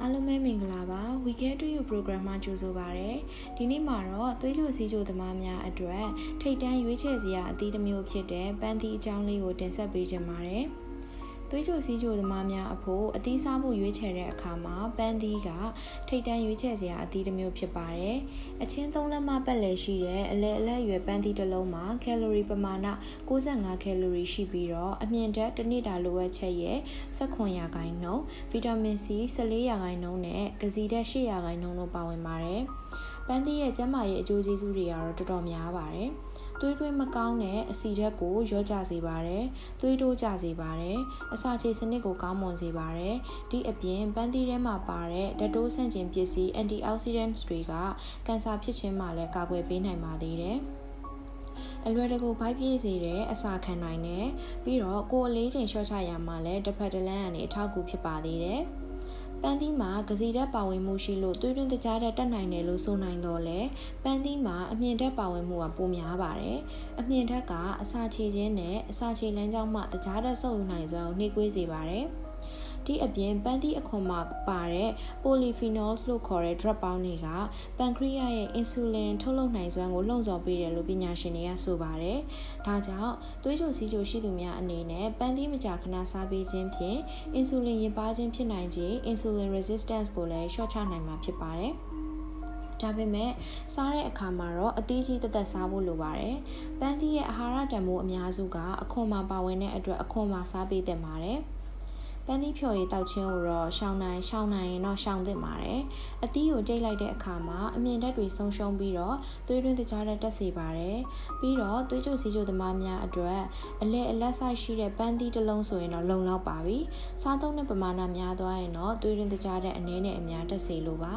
အားလုံးပဲမင်္ဂလာပါ Weekend to You program မှာကြိုဆိုပါရစေ။ဒီနေ့မှာတော့သွေးကြိုစီးကြိုသမားများအတွက်ထိတ်တန်းရွေးချယ်စရာအသီးတစ်မျိုးဖြစ်တဲ့ပန်းသီးအကြောင်းလေးကိုတင်ဆက်ပေးချင်ပါတယ်။ သွေးကြိုစီးကြိုသမားများအဖို့အသီးစားဖို့ရွေးချယ်တဲ့အခါမှာပန်းသီးကထိတ်တန်းရွေးချယ်စရာအသီးတစ်မျိုးဖြစ်ပါတယ်။အချင်းသုံးလက်မပတ်လည်ရှိတဲ့အလဲအလဲရွယ်ပန်းသီးတစ်လုံးမှာကယ်လိုရီပမာဏ65ကယ်လိုရီရှိပြီးတော့အမြင့်ဓာတ်တစ်နေ့တာလိုအပ်ချက်ရဲ့18ရာခိုင်နှုန်းဗီတာမင် C 14ရာခိုင်နှုန်းနဲ့ကစီဓာတ်8ရာခိုင်နှုန်းတို့ပါဝင်ပါတယ်။ပန်းသီးရဲ့ကျန်းမာရေးအကျိုးကျေးဇူးတွေကတော့တော်တော်များပါတယ်။ သွေးတွင်းမကောင်းတဲ့အဆီဓာတ်ကိုရော့ကျစေပါတယ်။သွေးတိုးကျစေပါတယ်။အစာချေစနစ်ကိုကောင်းမွန်စေပါတယ်။ဒီအပြင်ပန်းသီးထဲမှာပါတဲ့ဓာတ်တိုးဆန့်ကျင်ပစ္စည်း antioxidants တွေကကင်ဆာဖြစ်ခြင်းမှာလည်းကာကွယ်ပေးနိုင်ပါသေးတယ်။အလွယ်တကူဖိုက်ပြည့်စေတဲ့အစာခံနိုင်တယ်ပြီးတော့ကိုယ်အလေးချိန်လျှော့ချရမှာလည်းတစ်ဖက်တစ်လမ်းကနေအထောက်အကူဖြစ်ပါသေးတယ်။ ပန်းသီးမှာကစီဓာတ်ပါဝင်မှုရှိလို့သွေးတွင်းတကြားဓာတ်တက်နိုင်တယ်လို့ဆိုနိုင်တော့လေပန်းသီးမှာအမြင့်ဓာတ်ပါဝင်မှုကပိုများပါတယ်အမြင့်ဓာတ်ကအစာချေခြင်းနဲ့အစာချေလမ်းကြောင်းမှတကြားဓာတ်ဆုပ်ယူနိုင်စွမ်းကိုနှိကွေးစေပါတယ် ဒီအပြင်ပန်းသီးအခွန်မှာပါတဲ့ polyphenols လို့ခေါ်တဲ့ drug ပေါင်းတွေကပန်ခရီးယားရဲ့ insulin ထုတ်လုပ်နိုင်စွမ်းကိုလှုံ့ဆော်ပေးတယ်လို့ပညာရှင်တွေကဆိုပါတယ်။ဒါကြောင့်သွေးကြိုစီးကြိုရှိသူများအနေနဲ့ပန်းသီးမကြာခဏစားပေးခြင်းဖြင့် insulin ရင်ပါခြင်းဖြစ်နိုင်ခြင်း insulin resistance ကိုလည်းလျှော့ချနိုင်မှာဖြစ်ပါတယ်။ဒါပေမဲ့စားတဲ့အခါမှာတော့အသေးကြီးတသက်စားဖို့လိုပါတယ်။ပန်းသီးရဲ့အာဟာရတန်ဖိုးအများစုကအခွန်မှာပါဝင်တဲ့အတွက်အခွန်မှာစားပေးသင့်ပါတယ်။ ပန်းသီးဖြော်ရည်တောက်ခြင်းကိုတော့ရှောင်းနိုင်ရှောင်းနိုင်ရင်တော့ရှောင်းသင့်ပါတယ်အသီးကိုကြိတ်လိုက်တဲ့အခါမှာအမြင့်ဓာတ်တွေဆုံးရှုံးပြီးတော့သွေးတွင်းတကြားဓာတ်တက်စေပါတယ်ပြီးတော့သွေးကြိုစီးကြိုသမားများအတွက်အလဲအလက်ဆိုင်ရှိတဲ့ပန်းသီးတစ်လုံးဆိုရင်တော့လုံလောက်ပါပြီစားသုံးတဲ့ပမာဏများသွားရင်တော့သွေးတွင်းတကြားဓာတ်အနည်းနဲ့အများတက်စေလိုပါ